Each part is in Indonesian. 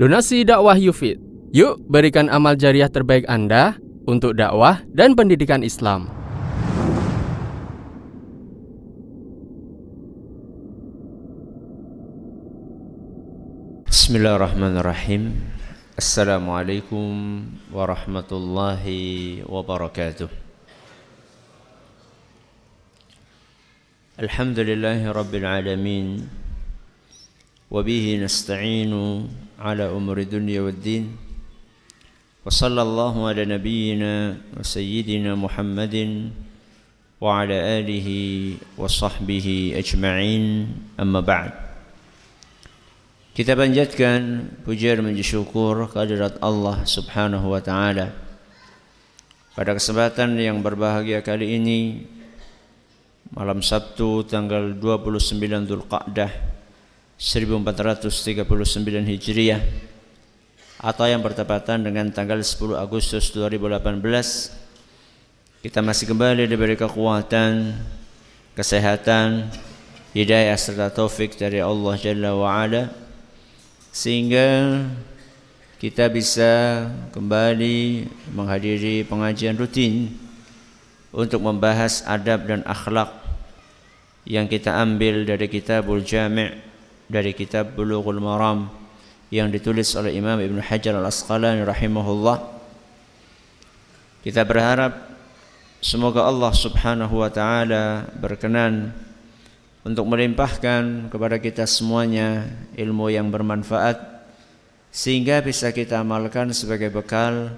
Donasi dakwah Yufid. Yuk berikan amal jariah terbaik Anda untuk dakwah dan pendidikan Islam. Bismillahirrahmanirrahim. Assalamualaikum warahmatullahi wabarakatuh. Alhamdulillahirabbil alamin. Wa Wabihi nasta'inu على أمور الدنيا والدين وصلى الله على نبينا وسيدنا محمد وعلى آله وصحبه أجمعين أما بعد Kita panjatkan pujian dan syukur kehadirat Allah Subhanahu wa taala. Pada kesempatan yang berbahagia kali ini malam Sabtu tanggal 29 Dzulqa'dah 1439 Hijriah atau yang bertepatan dengan tanggal 10 Agustus 2018 kita masih kembali diberi kekuatan, kesehatan, hidayah serta taufik dari Allah Jalla wa Ala sehingga kita bisa kembali menghadiri pengajian rutin untuk membahas adab dan akhlak yang kita ambil dari kitabul jami' dari kitab Bulughul Maram yang ditulis oleh Imam Ibn Hajar Al-Asqalani rahimahullah kita berharap semoga Allah Subhanahu wa taala berkenan untuk melimpahkan kepada kita semuanya ilmu yang bermanfaat sehingga bisa kita amalkan sebagai bekal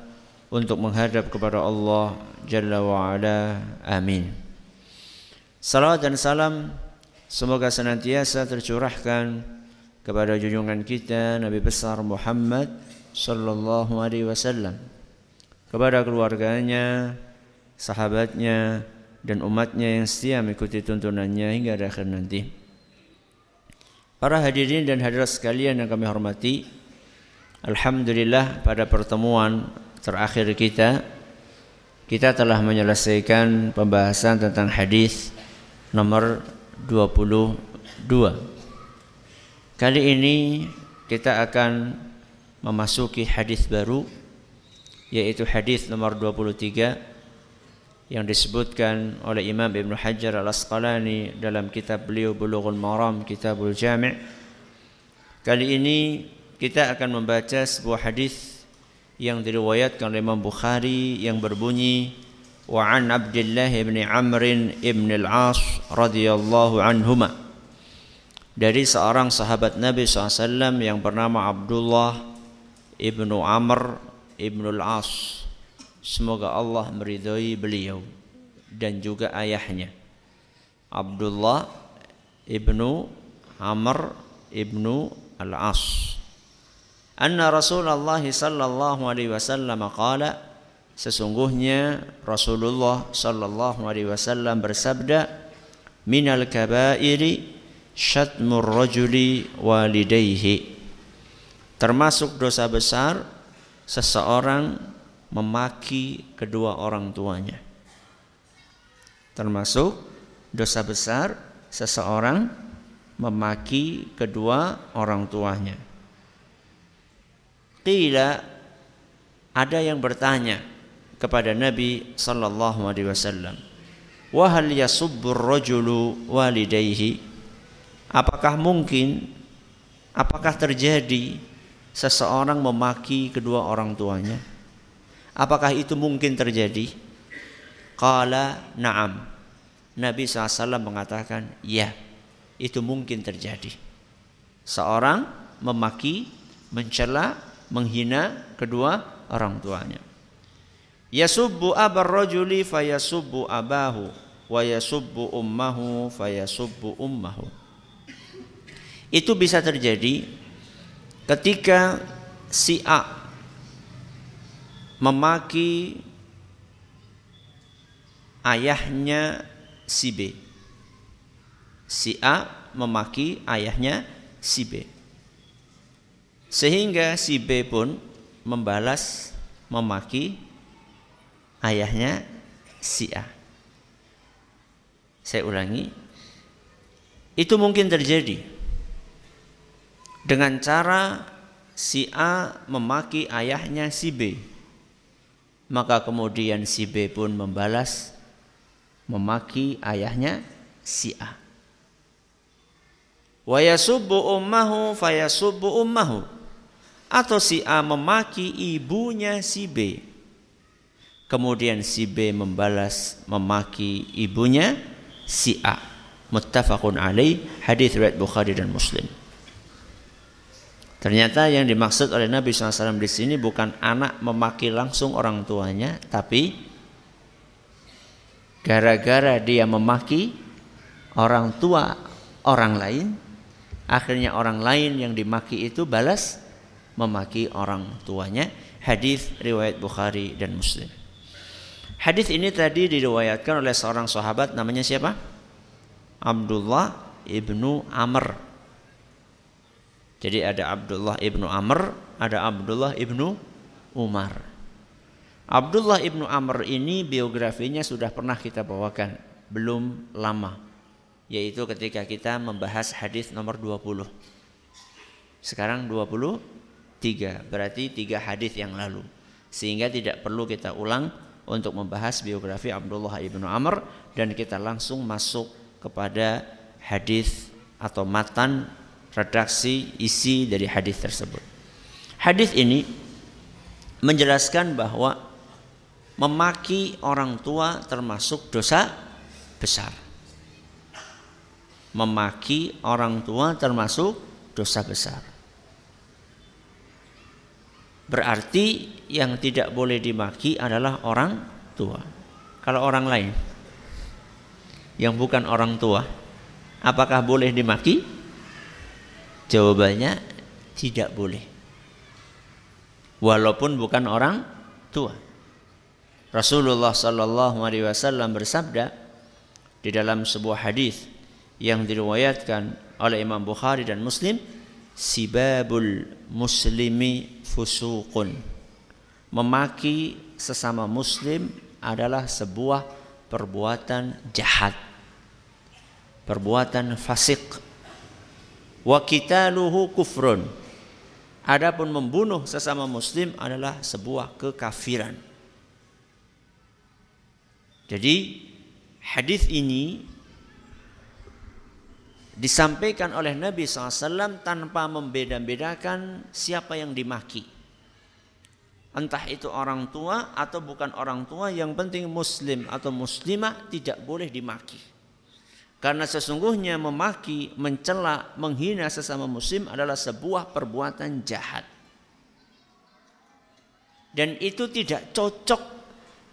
untuk menghadap kepada Allah Jalla wa Ala. Amin. Salawat dan salam semoga senantiasa tercurahkan kepada junjungan kita Nabi besar Muhammad sallallahu alaihi wasallam kepada keluarganya, sahabatnya, dan umatnya yang setia mengikuti tuntunannya hingga akhir nanti. Para hadirin dan hadirat sekalian yang kami hormati, Alhamdulillah pada pertemuan terakhir kita, kita telah menyelesaikan pembahasan tentang hadis nomor 22. Kali ini kita akan memasuki hadis baru yaitu hadis nomor 23 yang disebutkan oleh Imam Ibn Hajar Al-Asqalani dalam kitab beliau Bulughul Maram Kitabul Jami' Kali ini kita akan membaca sebuah hadis yang diriwayatkan oleh Imam Bukhari yang berbunyi wa an Abdullah bin Amr ibn al-As radhiyallahu anhuma dari seorang sahabat Nabi SAW yang bernama Abdullah ibnu Amr ibn al-As Semoga Allah meridhai beliau dan juga ayahnya. Abdullah ibnu Amr ibnu Al-As. Anna Rasulullah sallallahu alaihi wasallam qala sesungguhnya Rasulullah sallallahu alaihi wasallam bersabda minal kabairi syatmur rajuli walidayhi termasuk dosa besar seseorang memaki kedua orang tuanya. Termasuk dosa besar seseorang memaki kedua orang tuanya. Qila ada yang bertanya kepada Nabi sallallahu alaihi wasallam, "Wa hal yasubbur rajulu walidayhi?" Apakah mungkin apakah terjadi seseorang memaki kedua orang tuanya? Apakah itu mungkin terjadi? Qala na'am. Nabi SAW mengatakan, ya, itu mungkin terjadi. Seorang memaki, mencela, menghina kedua orang tuanya. Yasubbu abar rajuli fayasubbu abahu wa yasubbu ummahu fayasubbu ummahu. Itu bisa terjadi ketika si A memaki ayahnya si B. Si A memaki ayahnya si B. Sehingga si B pun membalas memaki ayahnya si A. Saya ulangi. Itu mungkin terjadi dengan cara si A memaki ayahnya si B. Maka kemudian si B pun membalas memaki ayahnya si A. Wa yasubbu ummahu fayasubbu ummahu. Atau si A memaki ibunya si B. Kemudian si B membalas memaki ibunya si A. Muttafaqun alaih hadis riwayat Bukhari dan Muslim. Ternyata yang dimaksud oleh Nabi SAW di sini bukan anak memaki langsung orang tuanya, tapi gara-gara dia memaki orang tua orang lain, akhirnya orang lain yang dimaki itu balas memaki orang tuanya. Hadis riwayat Bukhari dan Muslim. Hadis ini tadi diriwayatkan oleh seorang sahabat namanya siapa? Abdullah ibnu Amr jadi ada Abdullah ibnu Amr, ada Abdullah ibnu Umar. Abdullah ibnu Amr ini biografinya sudah pernah kita bawakan, belum lama. Yaitu ketika kita membahas hadis nomor 20. Sekarang 23, berarti tiga hadis yang lalu. Sehingga tidak perlu kita ulang untuk membahas biografi Abdullah ibnu Amr dan kita langsung masuk kepada hadis atau matan redaksi isi dari hadis tersebut. Hadis ini menjelaskan bahwa memaki orang tua termasuk dosa besar. Memaki orang tua termasuk dosa besar. Berarti yang tidak boleh dimaki adalah orang tua. Kalau orang lain yang bukan orang tua, apakah boleh dimaki? Jawabannya tidak boleh. Walaupun bukan orang tua. Rasulullah sallallahu alaihi wasallam bersabda di dalam sebuah hadis yang diriwayatkan oleh Imam Bukhari dan Muslim, sibabul muslimi fusuqun. Memaki sesama muslim adalah sebuah perbuatan jahat. Perbuatan fasik wa qitaluhu kufrun. Adapun membunuh sesama muslim adalah sebuah kekafiran. Jadi hadis ini disampaikan oleh Nabi SAW tanpa membeda-bedakan siapa yang dimaki. Entah itu orang tua atau bukan orang tua, yang penting muslim atau muslimah tidak boleh dimaki. Karena sesungguhnya memaki, mencela, menghina sesama muslim adalah sebuah perbuatan jahat. Dan itu tidak cocok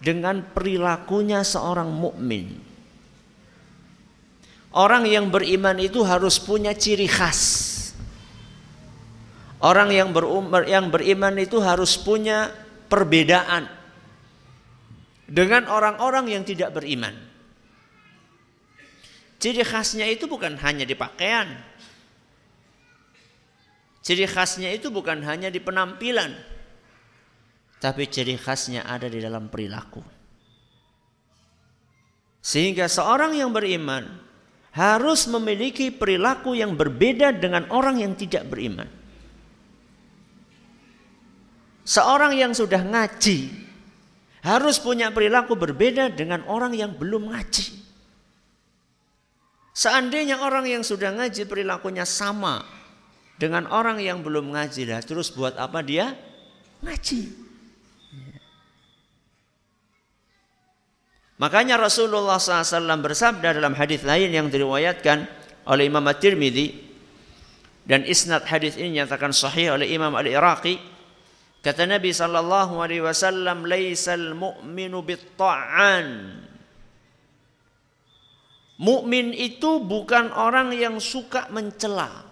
dengan perilakunya seorang mukmin. Orang yang beriman itu harus punya ciri khas. Orang yang, berumur, yang beriman itu harus punya perbedaan dengan orang-orang yang tidak beriman. Ciri khasnya itu bukan hanya di pakaian. Ciri khasnya itu bukan hanya di penampilan. Tapi ciri khasnya ada di dalam perilaku. Sehingga seorang yang beriman harus memiliki perilaku yang berbeda dengan orang yang tidak beriman. Seorang yang sudah ngaji harus punya perilaku berbeda dengan orang yang belum ngaji. Seandainya orang yang sudah ngaji perilakunya sama dengan orang yang belum ngaji lah, terus buat apa dia ngaji? Makanya Rasulullah SAW bersabda dalam hadis lain yang diriwayatkan oleh Imam At-Tirmidzi dan isnad hadis ini nyatakan sahih oleh Imam Al-Iraqi kata Nabi sallallahu alaihi wasallam laisal mu'minu bit-ta'an Mukmin itu bukan orang yang suka mencela.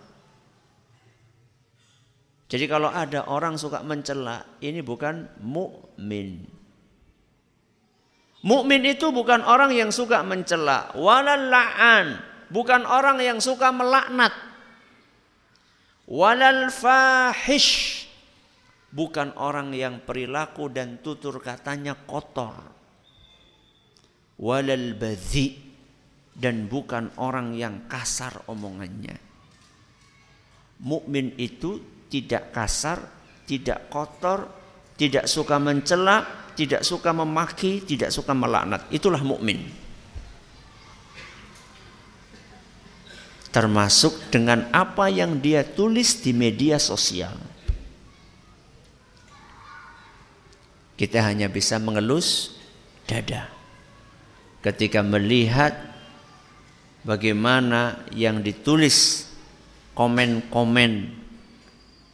Jadi kalau ada orang suka mencela, ini bukan mukmin. Mukmin itu bukan orang yang suka mencela, walal la'an, bukan orang yang suka melaknat. Walal fahish, bukan orang yang perilaku dan tutur katanya kotor. Walal badhi, dan bukan orang yang kasar omongannya. Mukmin itu tidak kasar, tidak kotor, tidak suka mencela, tidak suka memaki, tidak suka melaknat. Itulah mukmin. Termasuk dengan apa yang dia tulis di media sosial. Kita hanya bisa mengelus dada ketika melihat bagaimana yang ditulis komen-komen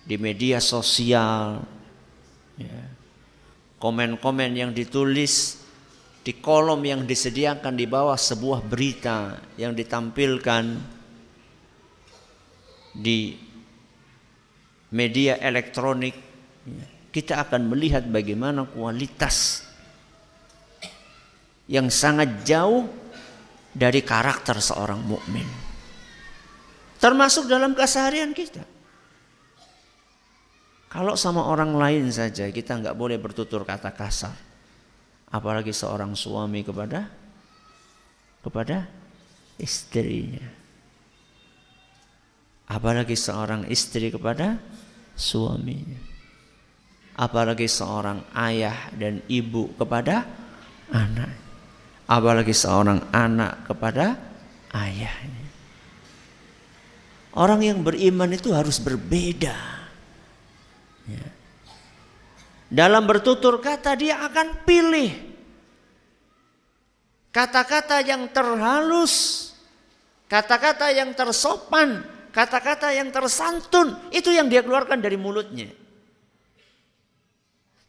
di media sosial ya. Komen-komen yang ditulis di kolom yang disediakan di bawah sebuah berita yang ditampilkan di media elektronik kita akan melihat bagaimana kualitas yang sangat jauh dari karakter seorang mukmin. Termasuk dalam keseharian kita. Kalau sama orang lain saja kita nggak boleh bertutur kata kasar. Apalagi seorang suami kepada kepada istrinya. Apalagi seorang istri kepada suaminya apalagi seorang ayah dan ibu kepada anak apalagi seorang anak kepada ayahnya orang yang beriman itu harus berbeda. Dalam bertutur kata dia akan pilih kata-kata yang terhalus kata-kata yang tersopan kata-kata yang tersantun itu yang dia keluarkan dari mulutnya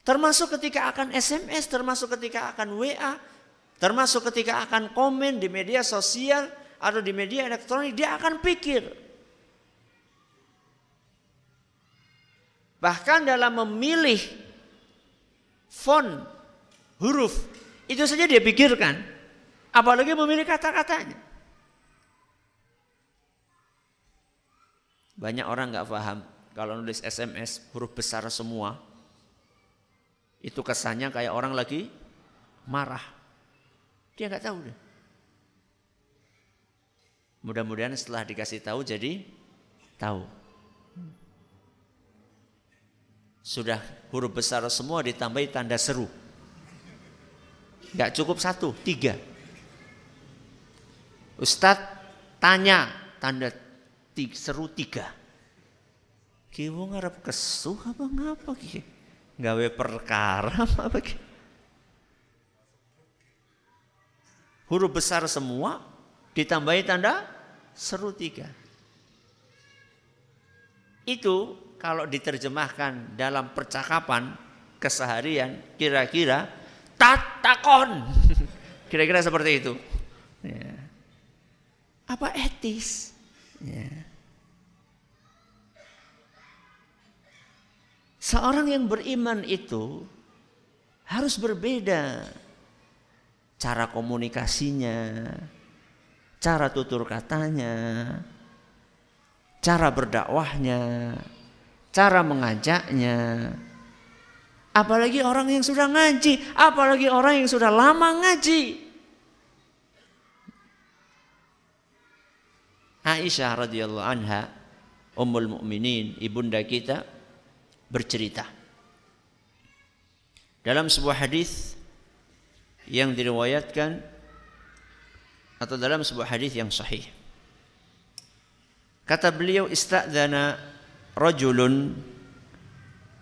Termasuk ketika akan SMS, termasuk ketika akan WA, termasuk ketika akan komen di media sosial atau di media elektronik, dia akan pikir. Bahkan dalam memilih font, huruf, itu saja dia pikirkan. Apalagi memilih kata-katanya. Banyak orang nggak paham kalau nulis SMS huruf besar semua itu kesannya kayak orang lagi marah. Dia nggak tahu deh. Mudah-mudahan setelah dikasih tahu jadi tahu. Sudah huruf besar semua ditambahi tanda seru. Gak cukup satu, tiga. Ustadz tanya tanda tiga, seru tiga. Kiwo ngarep kesuh apa ngapa ki? gawe perkara apa huruf besar semua ditambahi tanda seru tiga itu kalau diterjemahkan dalam percakapan keseharian kira-kira tatakon kira-kira seperti itu ya. apa etis ya. Seorang yang beriman itu harus berbeda cara komunikasinya, cara tutur katanya, cara berdakwahnya, cara mengajaknya. Apalagi orang yang sudah ngaji, apalagi orang yang sudah lama ngaji. Aisyah radhiyallahu anha, ummul mukminin, ibunda kita, bercerita. Dalam sebuah hadis yang diriwayatkan atau dalam sebuah hadis yang sahih. Kata beliau istadzana rajulun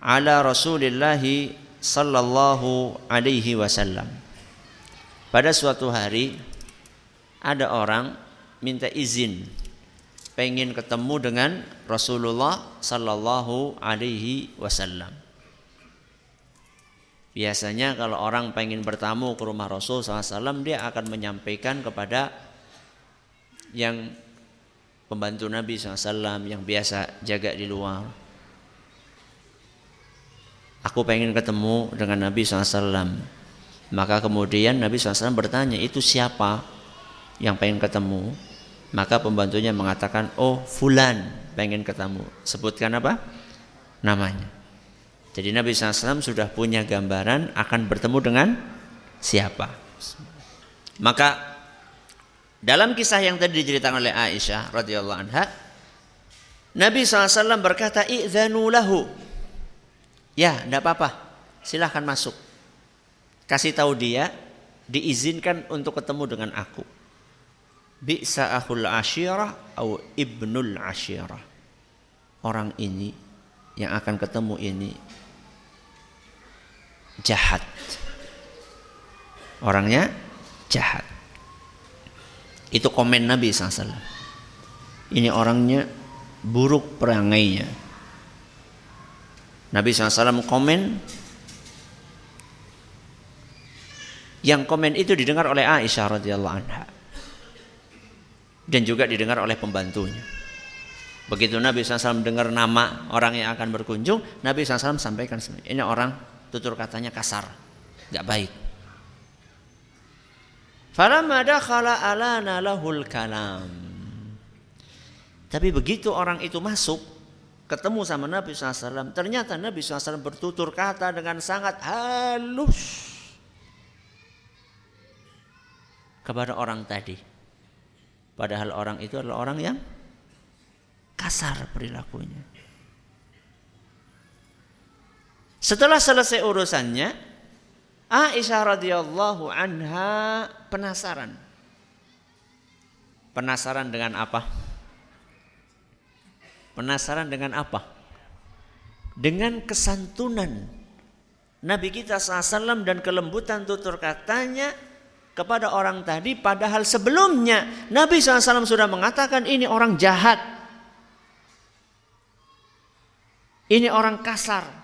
ala Rasulillah sallallahu alaihi wasallam. Pada suatu hari ada orang minta izin pengen ketemu dengan Rasulullah sallallahu alaihi wasallam. Biasanya kalau orang pengen bertamu ke rumah Rasul SAW dia akan menyampaikan kepada yang pembantu Nabi SAW yang biasa jaga di luar. Aku pengen ketemu dengan Nabi SAW. Maka kemudian Nabi SAW bertanya itu siapa yang pengen ketemu? Maka pembantunya mengatakan, oh fulan pengen ketemu. Sebutkan apa? Namanya. Jadi Nabi SAW sudah punya gambaran akan bertemu dengan siapa. Maka dalam kisah yang tadi diceritakan oleh Aisyah radhiyallahu anha, Nabi SAW berkata, lahu. Ya, tidak apa-apa. Silahkan masuk. Kasih tahu dia, diizinkan untuk ketemu dengan aku. Bi'sa ahul asyirah atau ibnul asyirah. Orang ini yang akan ketemu ini jahat. Orangnya jahat. Itu komen Nabi SAW. Ini orangnya buruk perangainya. Nabi SAW komen yang komen itu didengar oleh Aisyah radhiyallahu anha dan juga didengar oleh pembantunya. Begitu Nabi SAW mendengar nama orang yang akan berkunjung, Nabi SAW sampaikan ini orang tutur katanya kasar, nggak baik. Falamma dakhala alana lahul kalam. Tapi begitu orang itu masuk, ketemu sama Nabi SAW, ternyata Nabi SAW bertutur kata dengan sangat halus kepada orang tadi. Padahal orang itu adalah orang yang kasar perilakunya. Setelah selesai urusannya, Aisyah radhiyallahu anha penasaran. Penasaran dengan apa? Penasaran dengan apa? Dengan kesantunan Nabi kita SAW dan kelembutan tutur katanya kepada orang tadi padahal sebelumnya Nabi SAW sudah mengatakan ini orang jahat. Ini orang kasar.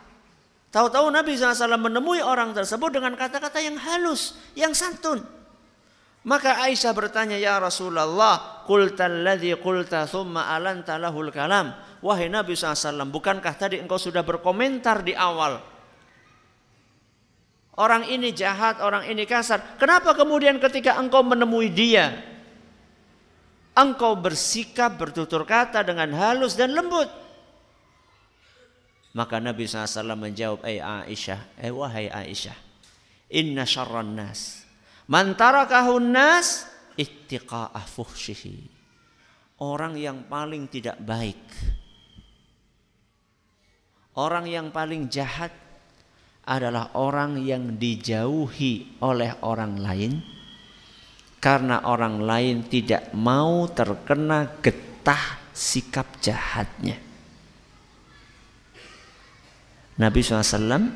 Tahu-tahu Nabi SAW menemui orang tersebut dengan kata-kata yang halus, yang santun. Maka Aisyah bertanya, Ya Rasulullah, Qulta alladhi qulta thumma alanta lahul kalam. Wahai Nabi SAW, bukankah tadi engkau sudah berkomentar di awal? Orang ini jahat, orang ini kasar. Kenapa kemudian ketika engkau menemui dia, engkau bersikap, bertutur kata dengan halus dan lembut? Maka Nabi SAW menjawab, "Ai Aisyah, eh wahai Aisyah, inna syarran nas man tarakahun nas ittiqa'a fuhshihi." Orang yang paling tidak baik, orang yang paling jahat adalah orang yang dijauhi oleh orang lain karena orang lain tidak mau terkena getah sikap jahatnya. Nabi SAW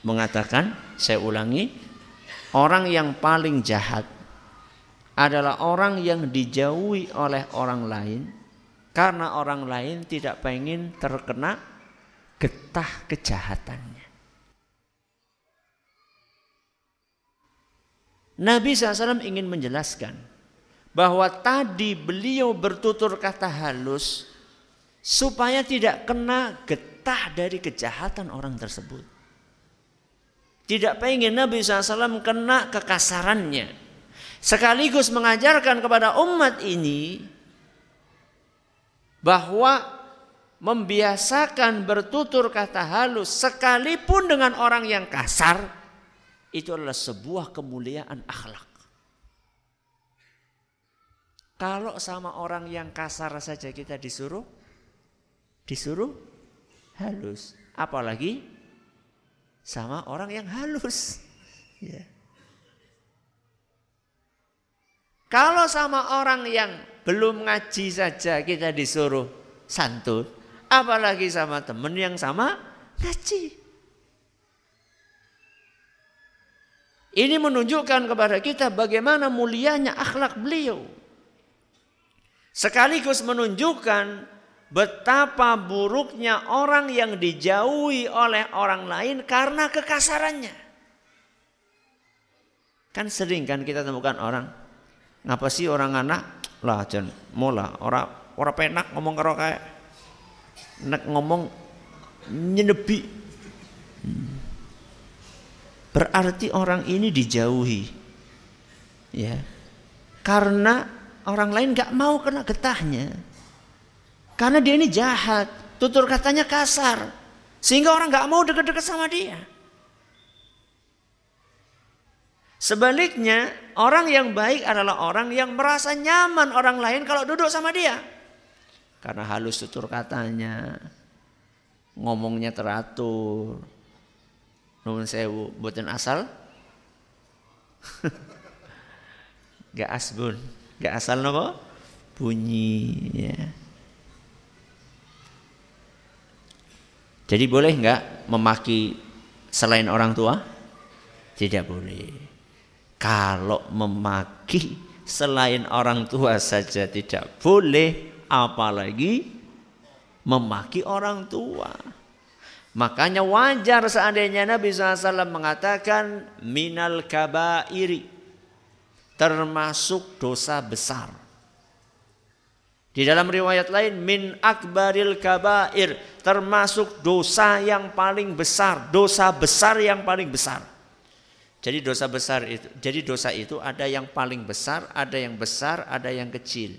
mengatakan, saya ulangi, orang yang paling jahat adalah orang yang dijauhi oleh orang lain karena orang lain tidak pengen terkena getah kejahatannya. Nabi SAW ingin menjelaskan bahwa tadi beliau bertutur kata halus supaya tidak kena getah getah dari kejahatan orang tersebut. Tidak pengen Nabi SAW kena kekasarannya. Sekaligus mengajarkan kepada umat ini bahwa membiasakan bertutur kata halus sekalipun dengan orang yang kasar itu adalah sebuah kemuliaan akhlak. Kalau sama orang yang kasar saja kita disuruh disuruh halus. Apalagi sama orang yang halus. Ya. Kalau sama orang yang belum ngaji saja kita disuruh santun, apalagi sama temen yang sama ngaji. Ini menunjukkan kepada kita bagaimana mulianya akhlak beliau. Sekaligus menunjukkan betapa buruknya orang yang dijauhi oleh orang lain karena kekasarannya. Kan sering kan kita temukan orang ngapa sih orang anak? Lah jen mola orang orang penak ngomong karo kayak nek ngomong nyenebi. Berarti orang ini dijauhi. Ya. Karena orang lain nggak mau kena getahnya karena dia ini jahat, tutur katanya kasar. Sehingga orang gak mau deket-deket sama dia. Sebaliknya, orang yang baik adalah orang yang merasa nyaman orang lain kalau duduk sama dia. karena halus tutur katanya, ngomongnya teratur. Nuhun sewu, buatan asal. gak asbun, gak asal nopo bunyi ya. Jadi boleh nggak memaki selain orang tua? Tidak boleh. Kalau memaki selain orang tua saja tidak boleh, apalagi memaki orang tua. Makanya wajar seandainya Nabi SAW mengatakan minal kabairi termasuk dosa besar. Di dalam riwayat lain min akbaril kabair termasuk dosa yang paling besar, dosa besar yang paling besar. Jadi dosa besar itu, jadi dosa itu ada yang paling besar, ada yang besar, ada yang kecil.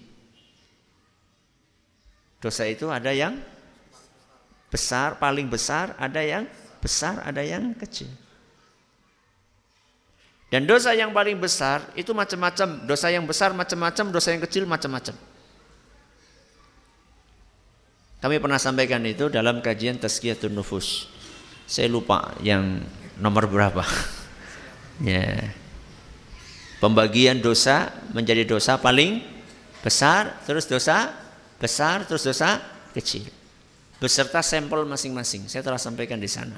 Dosa itu ada yang besar, paling besar, ada yang besar, ada yang kecil. Dan dosa yang paling besar itu macam-macam. Dosa yang besar macam-macam, dosa yang kecil macam-macam. Kami pernah sampaikan itu dalam kajian Tazkiyatun Nufus. Saya lupa yang nomor berapa. ya. Pembagian dosa menjadi dosa paling besar, terus dosa besar, terus dosa kecil. Beserta sampel masing-masing. Saya telah sampaikan di sana.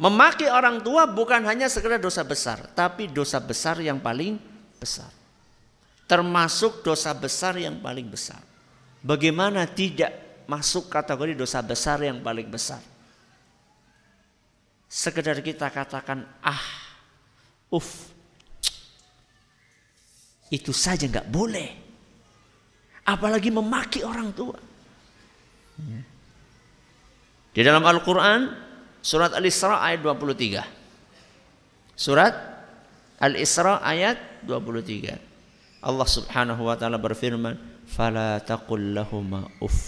Memaki orang tua bukan hanya sekedar dosa besar, tapi dosa besar yang paling besar. Termasuk dosa besar yang paling besar. Bagaimana tidak masuk kategori dosa besar yang paling besar? Sekedar kita katakan ah, uf, itu saja nggak boleh. Apalagi memaki orang tua. Di dalam Al-Quran surat Al-Isra ayat 23. Surat Al-Isra ayat 23. Allah Subhanahu wa taala berfirman, fala taqul lahuma uff.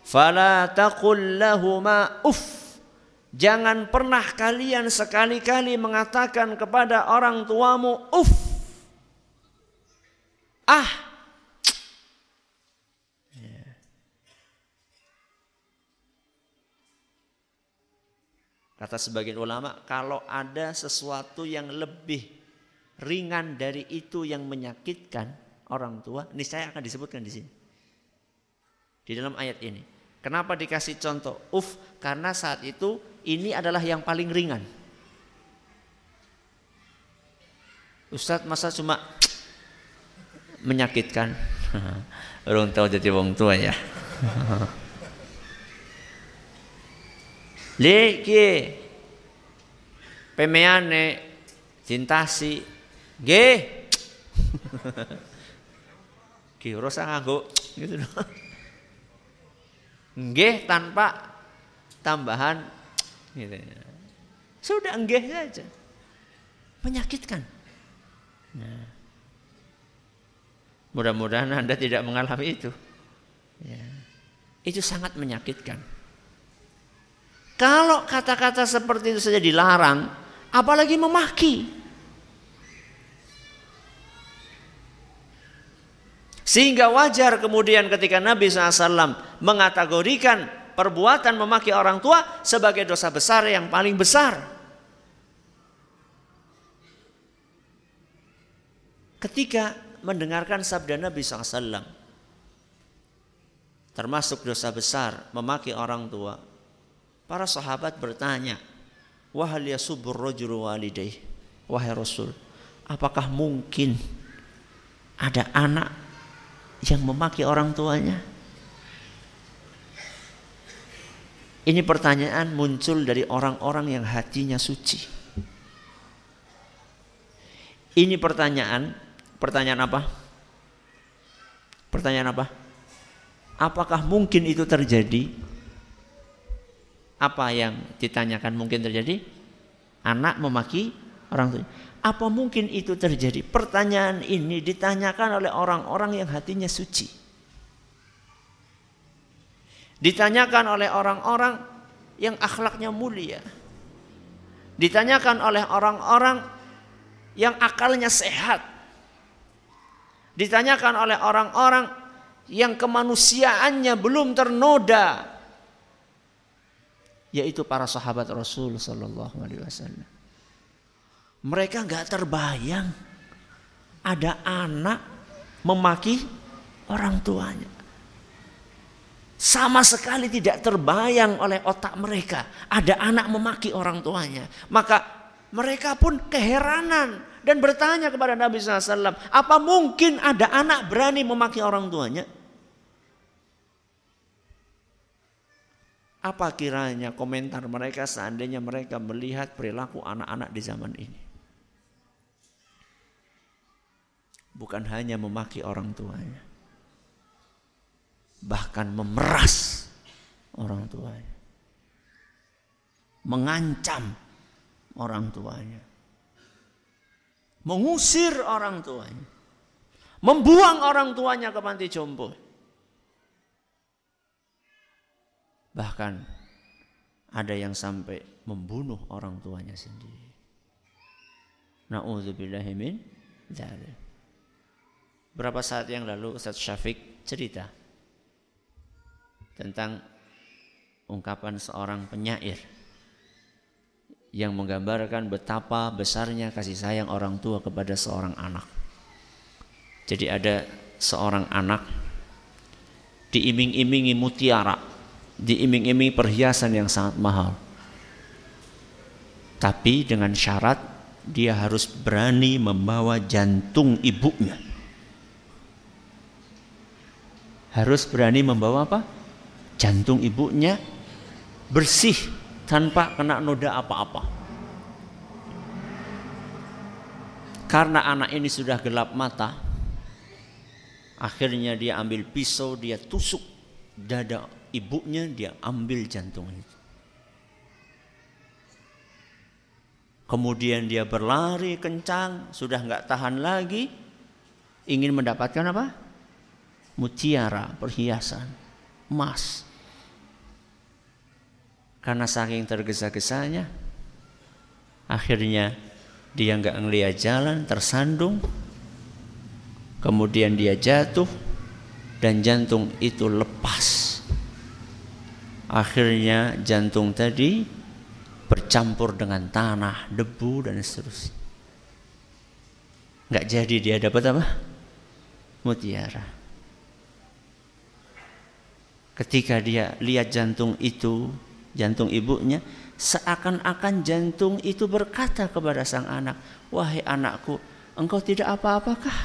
Fala taqul lahuma uff. Jangan pernah kalian sekali-kali mengatakan kepada orang tuamu uff. Ah. Kata sebagian ulama, kalau ada sesuatu yang lebih ringan dari itu yang menyakitkan, orang tua, ini saya akan disebutkan di sini. Di dalam ayat ini. Kenapa dikasih contoh uf? Karena saat itu ini adalah yang paling ringan. Ustadz masa cuma menyakitkan. Orang tahu jadi wong tua ya. Leki pemeane cintasi G Kira usah nganggo gitu Nggih tanpa tambahan gitu. Sudah nggih saja. Menyakitkan. Nah. Mudah-mudahan Anda tidak mengalami itu. Ya. Itu sangat menyakitkan. Kalau kata-kata seperti itu saja dilarang, apalagi memaki. Sehingga wajar kemudian ketika Nabi SAW mengategorikan perbuatan memaki orang tua sebagai dosa besar yang paling besar. Ketika mendengarkan sabda Nabi SAW, termasuk dosa besar memaki orang tua, para sahabat bertanya, Wahal yasubur walidayh, wahai Rasul, apakah mungkin ada anak yang memaki orang tuanya? Ini pertanyaan muncul dari orang-orang yang hatinya suci. Ini pertanyaan, pertanyaan apa? Pertanyaan apa? Apakah mungkin itu terjadi? Apa yang ditanyakan mungkin terjadi? Anak memaki orang tuanya. Apa mungkin itu terjadi? Pertanyaan ini ditanyakan oleh orang-orang yang hatinya suci. Ditanyakan oleh orang-orang yang akhlaknya mulia. Ditanyakan oleh orang-orang yang akalnya sehat. Ditanyakan oleh orang-orang yang kemanusiaannya belum ternoda yaitu para sahabat Rasul Sallallahu Alaihi Wasallam. Mereka nggak terbayang ada anak memaki orang tuanya. Sama sekali tidak terbayang oleh otak mereka ada anak memaki orang tuanya. Maka mereka pun keheranan dan bertanya kepada Nabi SAW, apa mungkin ada anak berani memaki orang tuanya? Apa kiranya komentar mereka seandainya mereka melihat perilaku anak-anak di zaman ini? Bukan hanya memaki orang tuanya, bahkan memeras orang tuanya, mengancam orang tuanya, mengusir orang tuanya, membuang orang tuanya ke panti jompo. Bahkan ada yang sampai membunuh orang tuanya sendiri. Nauzubillahimin dzalik. Berapa saat yang lalu Ustaz Syafiq cerita tentang ungkapan seorang penyair yang menggambarkan betapa besarnya kasih sayang orang tua kepada seorang anak. Jadi ada seorang anak diiming-imingi mutiara diiming-iming perhiasan yang sangat mahal. Tapi dengan syarat dia harus berani membawa jantung ibunya. Harus berani membawa apa? Jantung ibunya bersih tanpa kena noda apa-apa. Karena anak ini sudah gelap mata, akhirnya dia ambil pisau, dia tusuk dada ibunya dia ambil jantung itu. Kemudian dia berlari kencang, sudah nggak tahan lagi, ingin mendapatkan apa? Mutiara, perhiasan, emas. Karena saking tergesa-gesanya, akhirnya dia nggak ngeliat jalan, tersandung, kemudian dia jatuh, dan jantung itu lepas akhirnya jantung tadi bercampur dengan tanah, debu dan seterusnya. Nggak jadi dia dapat apa? Mutiara. Ketika dia lihat jantung itu, jantung ibunya, seakan-akan jantung itu berkata kepada sang anak, "Wahai anakku, engkau tidak apa-apakah?"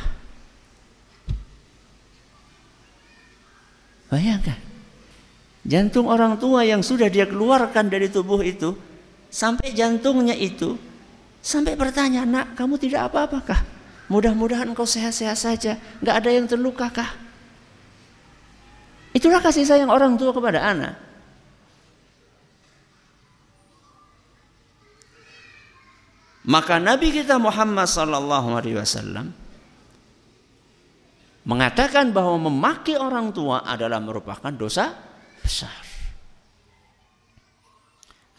Bayangkan Jantung orang tua yang sudah dia keluarkan dari tubuh itu sampai jantungnya itu sampai bertanya, "Nak, kamu tidak apa-apakah? Mudah-mudahan engkau sehat-sehat saja, nggak ada yang terluka kah?" Itulah kasih sayang orang tua kepada anak. Maka Nabi kita Muhammad sallallahu alaihi wasallam mengatakan bahwa memaki orang tua adalah merupakan dosa besar.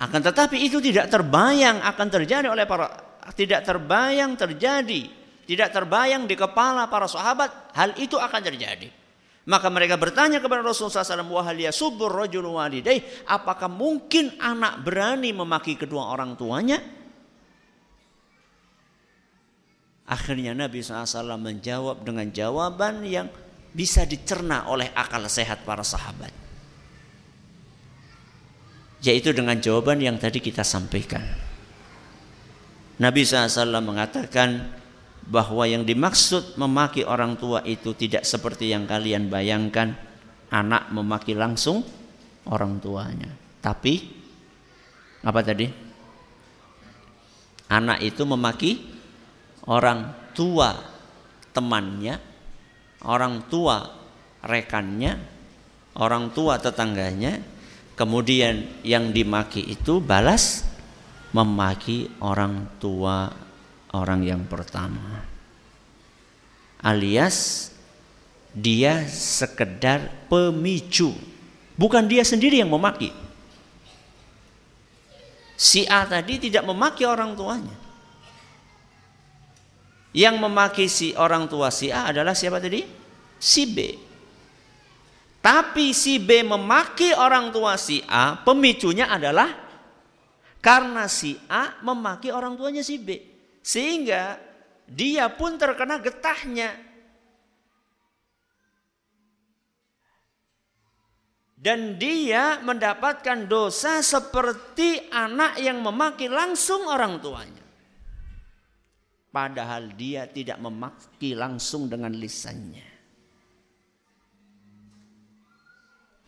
Akan tetapi itu tidak terbayang akan terjadi oleh para tidak terbayang terjadi, tidak terbayang di kepala para sahabat hal itu akan terjadi. Maka mereka bertanya kepada Rasulullah SAW, wahal subur rajul walidai, apakah mungkin anak berani memaki kedua orang tuanya? Akhirnya Nabi SAW menjawab dengan jawaban yang bisa dicerna oleh akal sehat para sahabat yaitu dengan jawaban yang tadi kita sampaikan. Nabi SAW mengatakan bahwa yang dimaksud memaki orang tua itu tidak seperti yang kalian bayangkan anak memaki langsung orang tuanya. Tapi apa tadi? Anak itu memaki orang tua temannya, orang tua rekannya, orang tua tetangganya, Kemudian yang dimaki itu balas memaki orang tua orang yang pertama. Alias dia sekedar pemicu. Bukan dia sendiri yang memaki. Si A tadi tidak memaki orang tuanya. Yang memaki si orang tua si A adalah siapa tadi? Si B. Tapi si B memaki orang tua si A, pemicunya adalah karena si A memaki orang tuanya si B. Sehingga dia pun terkena getahnya. Dan dia mendapatkan dosa seperti anak yang memaki langsung orang tuanya. Padahal dia tidak memaki langsung dengan lisannya.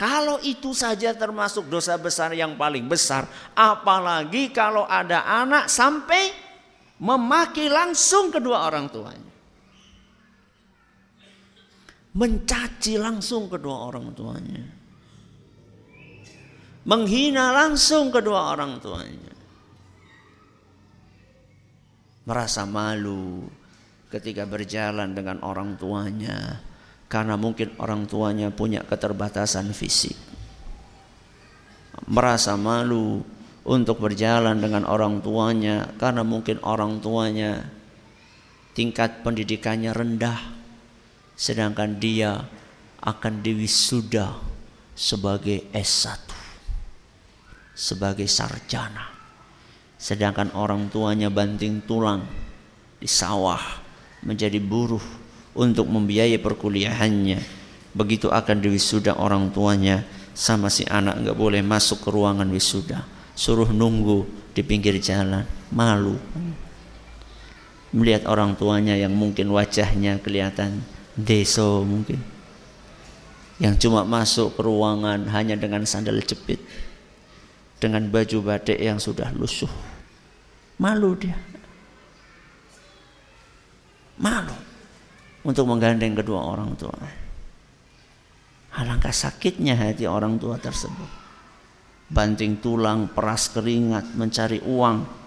Kalau itu saja termasuk dosa besar yang paling besar, apalagi kalau ada anak sampai memaki langsung kedua orang tuanya. Mencaci langsung kedua orang tuanya. Menghina langsung kedua orang tuanya. Merasa malu ketika berjalan dengan orang tuanya karena mungkin orang tuanya punya keterbatasan fisik. Merasa malu untuk berjalan dengan orang tuanya karena mungkin orang tuanya tingkat pendidikannya rendah sedangkan dia akan diwisuda sebagai S1 sebagai sarjana sedangkan orang tuanya banting tulang di sawah menjadi buruh untuk membiayai perkuliahannya. Begitu akan diwisuda orang tuanya, sama si anak nggak boleh masuk ke ruangan wisuda. Suruh nunggu di pinggir jalan, malu. Melihat orang tuanya yang mungkin wajahnya kelihatan deso mungkin. Yang cuma masuk ke ruangan hanya dengan sandal jepit. Dengan baju batik yang sudah lusuh. Malu dia. Malu untuk menggandeng kedua orang tua. Alangkah sakitnya hati orang tua tersebut. Banting tulang, peras keringat, mencari uang.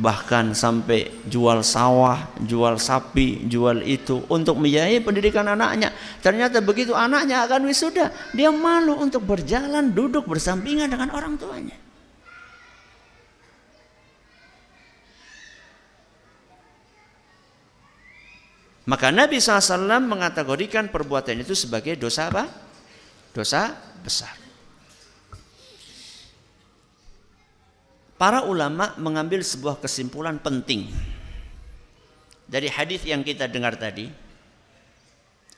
Bahkan sampai jual sawah, jual sapi, jual itu untuk membiayai pendidikan anaknya. Ternyata begitu anaknya akan wisuda, dia malu untuk berjalan duduk bersampingan dengan orang tuanya. Maka Nabi SAW mengategorikan perbuatan itu sebagai dosa apa? Dosa besar. Para ulama mengambil sebuah kesimpulan penting dari hadis yang kita dengar tadi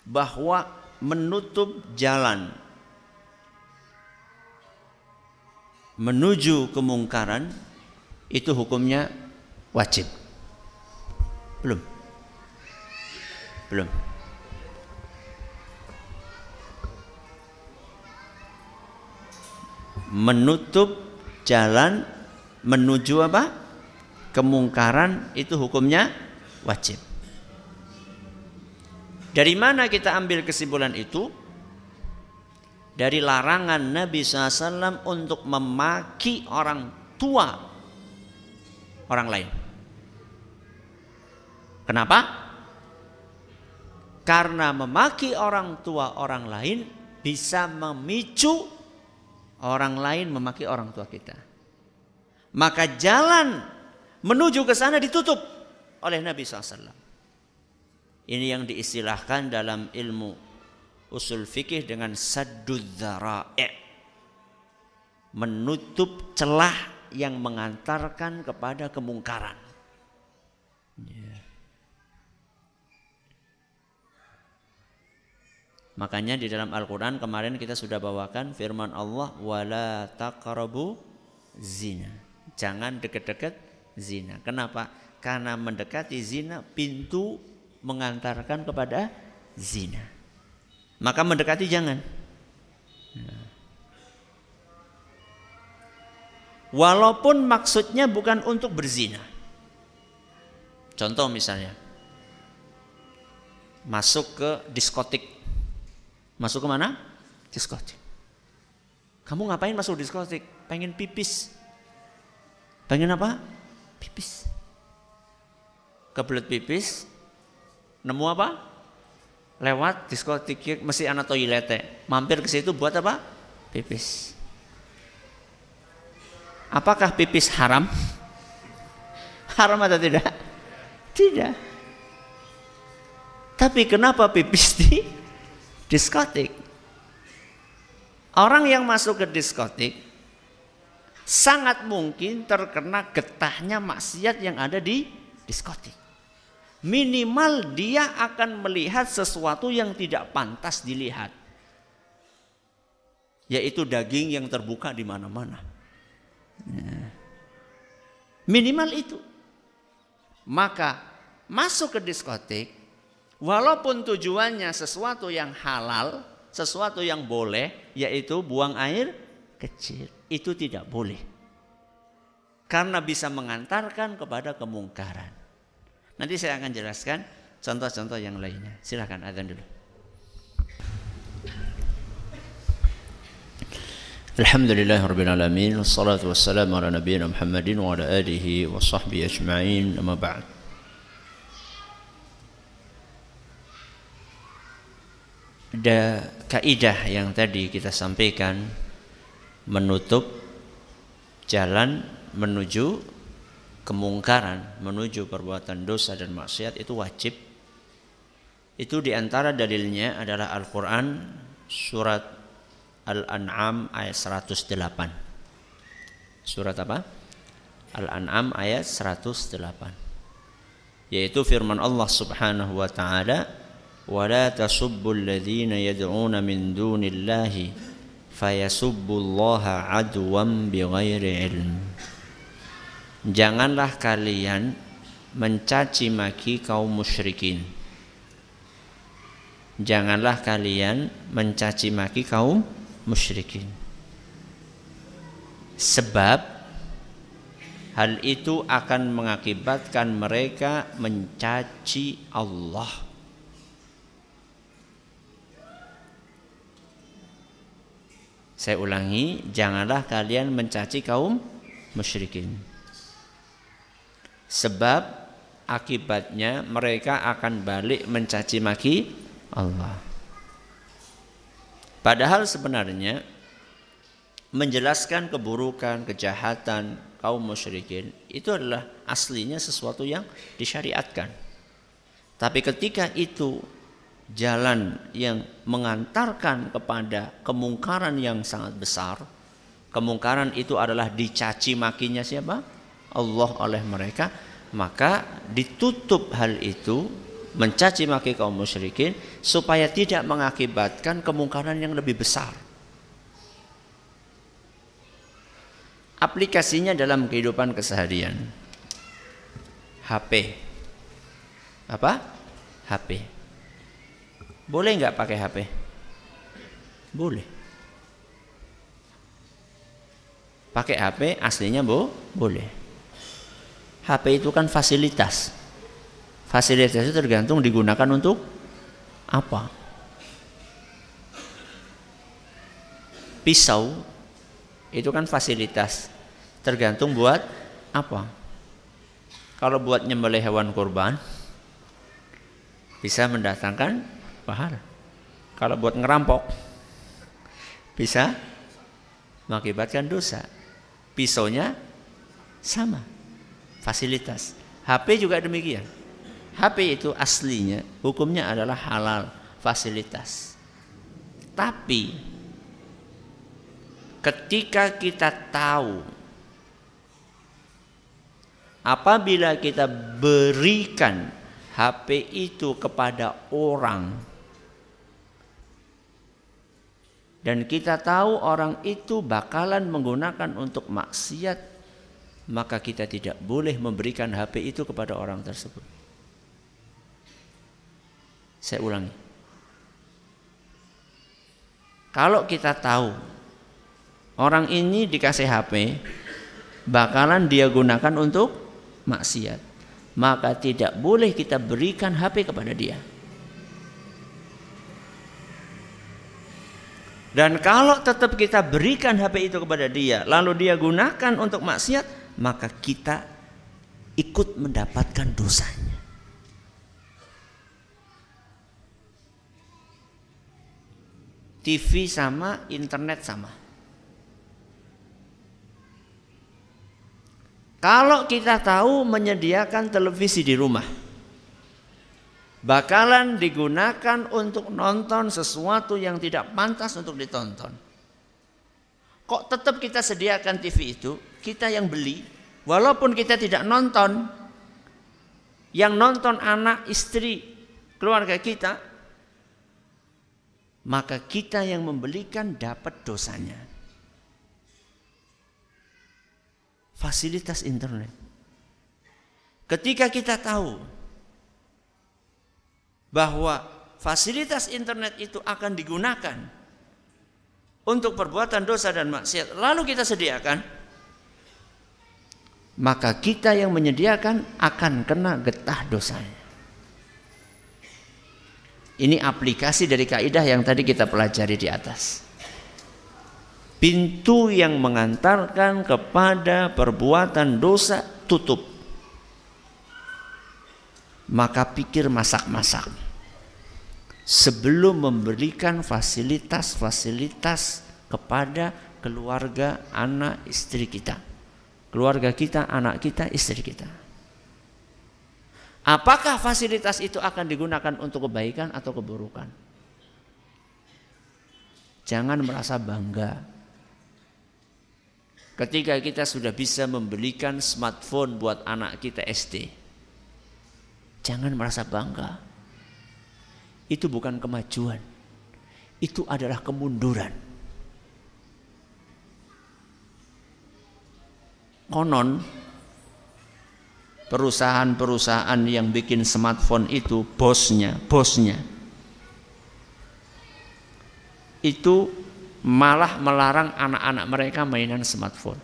bahwa menutup jalan menuju kemungkaran itu hukumnya wajib. Belum. Belum. Menutup jalan menuju apa? Kemungkaran itu hukumnya wajib. Dari mana kita ambil kesimpulan itu? Dari larangan Nabi SAW untuk memaki orang tua orang lain. Kenapa? Karena memaki orang tua orang lain bisa memicu orang lain memaki orang tua kita. Maka jalan menuju ke sana ditutup oleh Nabi SAW. Ini yang diistilahkan dalam ilmu usul fikih dengan saddud Menutup celah yang mengantarkan kepada kemungkaran. Makanya di dalam Al-Quran kemarin kita sudah bawakan firman Allah wala taqrabu zina. Jangan dekat-dekat zina. Kenapa? Karena mendekati zina pintu mengantarkan kepada zina. Maka mendekati jangan. Walaupun maksudnya bukan untuk berzina. Contoh misalnya masuk ke diskotik Masuk ke mana? Diskotik. Kamu ngapain masuk diskotik? Pengen pipis. Pengen apa? Pipis. Kebelet pipis. Nemu apa? Lewat diskotik mesti anak toilet Mampir ke situ buat apa? Pipis. Apakah pipis haram? Haram atau tidak? Tidak. Tapi kenapa pipis di diskotik. Orang yang masuk ke diskotik sangat mungkin terkena getahnya maksiat yang ada di diskotik. Minimal dia akan melihat sesuatu yang tidak pantas dilihat. Yaitu daging yang terbuka di mana-mana. Ya. Minimal itu. Maka masuk ke diskotik walaupun tujuannya sesuatu yang halal, sesuatu yang boleh yaitu buang air kecil, itu tidak boleh. Karena bisa mengantarkan kepada kemungkaran. Nanti saya akan jelaskan contoh-contoh yang lainnya. Silahkan azan dulu. Alhamdulillah Rabbil Alamin Wassalatu wassalamu ala nabiyina Muhammadin Wa ala alihi wa sahbihi ajma'in Amma ba'd Ada kaidah yang tadi kita sampaikan Menutup Jalan menuju kemungkaran menuju perbuatan dosa dan maksiat itu wajib. Itu di antara dalilnya adalah Al-Quran surat Al-An'am ayat 108. Surat apa? Al-An'am ayat 108. Yaitu firman Allah Subhanahu wa taala, "Wa la tasubbul ladzina yad'una min dunillahi fayasubbullaha adwan bighairi ilm." janganlah kalian mencaci maki kaum musyrikin. Janganlah kalian mencaci maki kaum musyrikin. Sebab hal itu akan mengakibatkan mereka mencaci Allah. Saya ulangi, janganlah kalian mencaci kaum musyrikin. Sebab akibatnya mereka akan balik mencaci maki Allah. Padahal sebenarnya menjelaskan keburukan, kejahatan kaum musyrikin itu adalah aslinya sesuatu yang disyariatkan. Tapi ketika itu jalan yang mengantarkan kepada kemungkaran yang sangat besar, kemungkaran itu adalah dicaci makinya siapa? Allah oleh mereka maka ditutup hal itu mencaci maki kaum musyrikin supaya tidak mengakibatkan kemungkaran yang lebih besar. Aplikasinya dalam kehidupan keseharian. HP. Apa? HP. Boleh nggak pakai HP? Boleh. Pakai HP aslinya bu? Boleh. HP itu kan fasilitas. Fasilitas itu tergantung digunakan untuk apa. Pisau itu kan fasilitas. Tergantung buat apa. Kalau buat nyembelih hewan kurban bisa mendatangkan pahala. Kalau buat ngerampok bisa mengakibatkan dosa. Pisaunya sama fasilitas. HP juga demikian. HP itu aslinya hukumnya adalah halal, fasilitas. Tapi ketika kita tahu apabila kita berikan HP itu kepada orang dan kita tahu orang itu bakalan menggunakan untuk maksiat maka kita tidak boleh memberikan HP itu kepada orang tersebut. Saya ulangi. Kalau kita tahu orang ini dikasih HP bakalan dia gunakan untuk maksiat, maka tidak boleh kita berikan HP kepada dia. Dan kalau tetap kita berikan HP itu kepada dia, lalu dia gunakan untuk maksiat, maka kita ikut mendapatkan dosanya. TV sama, internet sama. Kalau kita tahu menyediakan televisi di rumah, bakalan digunakan untuk nonton sesuatu yang tidak pantas untuk ditonton. kok tetap kita sediakan TV itu, kita yang beli, walaupun kita tidak nonton, yang nonton anak, istri, keluarga kita, maka kita yang membelikan dapat dosanya. Fasilitas internet. Ketika kita tahu bahwa fasilitas internet itu akan digunakan untuk perbuatan dosa dan maksiat, lalu kita sediakan, maka kita yang menyediakan akan kena getah dosanya. Ini aplikasi dari kaidah yang tadi kita pelajari di atas. Pintu yang mengantarkan kepada perbuatan dosa tutup. Maka pikir masak-masak. Sebelum memberikan fasilitas-fasilitas kepada keluarga, anak, istri kita. Keluarga kita, anak kita, istri kita. Apakah fasilitas itu akan digunakan untuk kebaikan atau keburukan? Jangan merasa bangga. Ketika kita sudah bisa membelikan smartphone buat anak kita SD. Jangan merasa bangga. Itu bukan kemajuan. Itu adalah kemunduran. Konon perusahaan-perusahaan yang bikin smartphone itu bosnya, bosnya itu malah melarang anak-anak mereka mainan smartphone.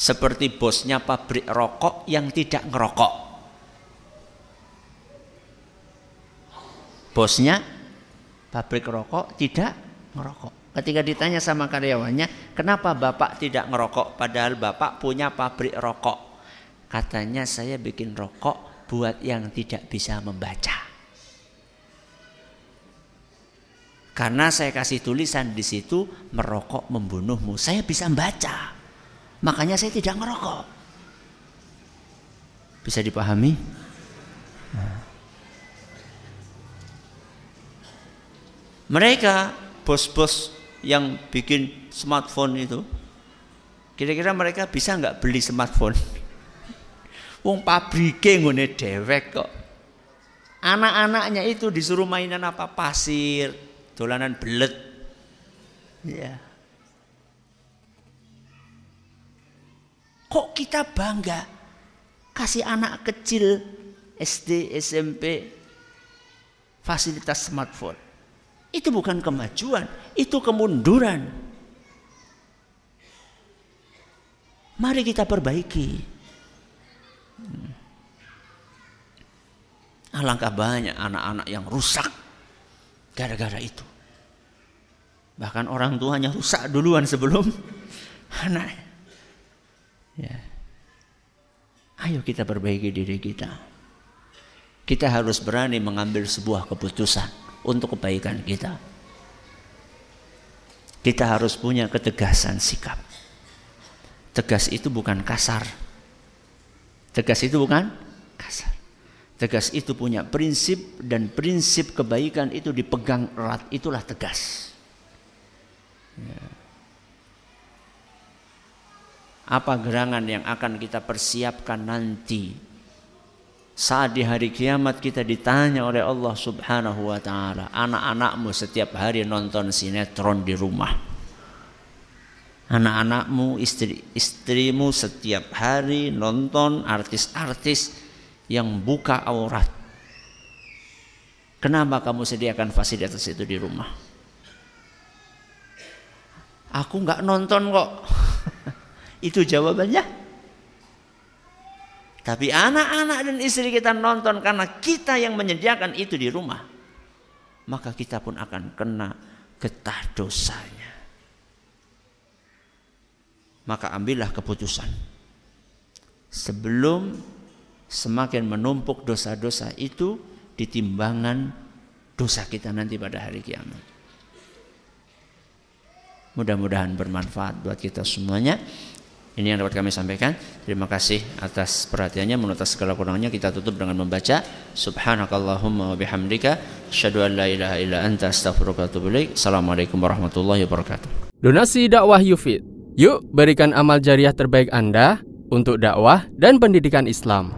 Seperti bosnya pabrik rokok yang tidak ngerokok. Bosnya pabrik rokok tidak ngerokok. Ketika ditanya sama karyawannya, kenapa bapak tidak ngerokok padahal bapak punya pabrik rokok? Katanya saya bikin rokok buat yang tidak bisa membaca. Karena saya kasih tulisan di situ merokok membunuhmu. Saya bisa membaca. Makanya saya tidak ngerokok. Bisa dipahami? Nah. Mereka bos-bos yang bikin smartphone itu kira-kira mereka bisa nggak beli smartphone wong pabrike ngene dewek kok anak-anaknya itu disuruh mainan apa pasir dolanan belet ya kok kita bangga kasih anak kecil SD SMP fasilitas smartphone itu bukan kemajuan, itu kemunduran. Mari kita perbaiki. Hmm. Alangkah banyak anak-anak yang rusak gara-gara itu. Bahkan orang tuanya rusak duluan sebelum anak. Ya. Ayo kita perbaiki diri kita. Kita harus berani mengambil sebuah keputusan untuk kebaikan kita. Kita harus punya ketegasan sikap. Tegas itu bukan kasar. Tegas itu bukan kasar. Tegas itu punya prinsip dan prinsip kebaikan itu dipegang erat. Itulah tegas. Ya. Apa gerangan yang akan kita persiapkan nanti saat di hari kiamat kita ditanya oleh Allah Subhanahu wa taala, anak-anakmu setiap hari nonton sinetron di rumah. Anak-anakmu, istri istrimu setiap hari nonton artis-artis yang buka aurat. Kenapa kamu sediakan fasilitas itu di rumah? Aku nggak nonton kok. itu jawabannya. Tapi anak-anak dan istri kita nonton karena kita yang menyediakan itu di rumah. Maka kita pun akan kena getah dosanya. Maka ambillah keputusan. Sebelum semakin menumpuk dosa-dosa itu di timbangan dosa kita nanti pada hari kiamat. Mudah-mudahan bermanfaat buat kita semuanya. Ini yang dapat kami sampaikan. Terima kasih atas perhatiannya. Menurut segala kurangnya kita tutup dengan membaca Subhanakallahumma wa bihamdika asyhadu an la ilaha illa anta astaghfiruka wa atubu. Assalamualaikum warahmatullahi wabarakatuh. Donasi dakwah Yufid. Yuk berikan amal jariah terbaik Anda untuk dakwah dan pendidikan Islam.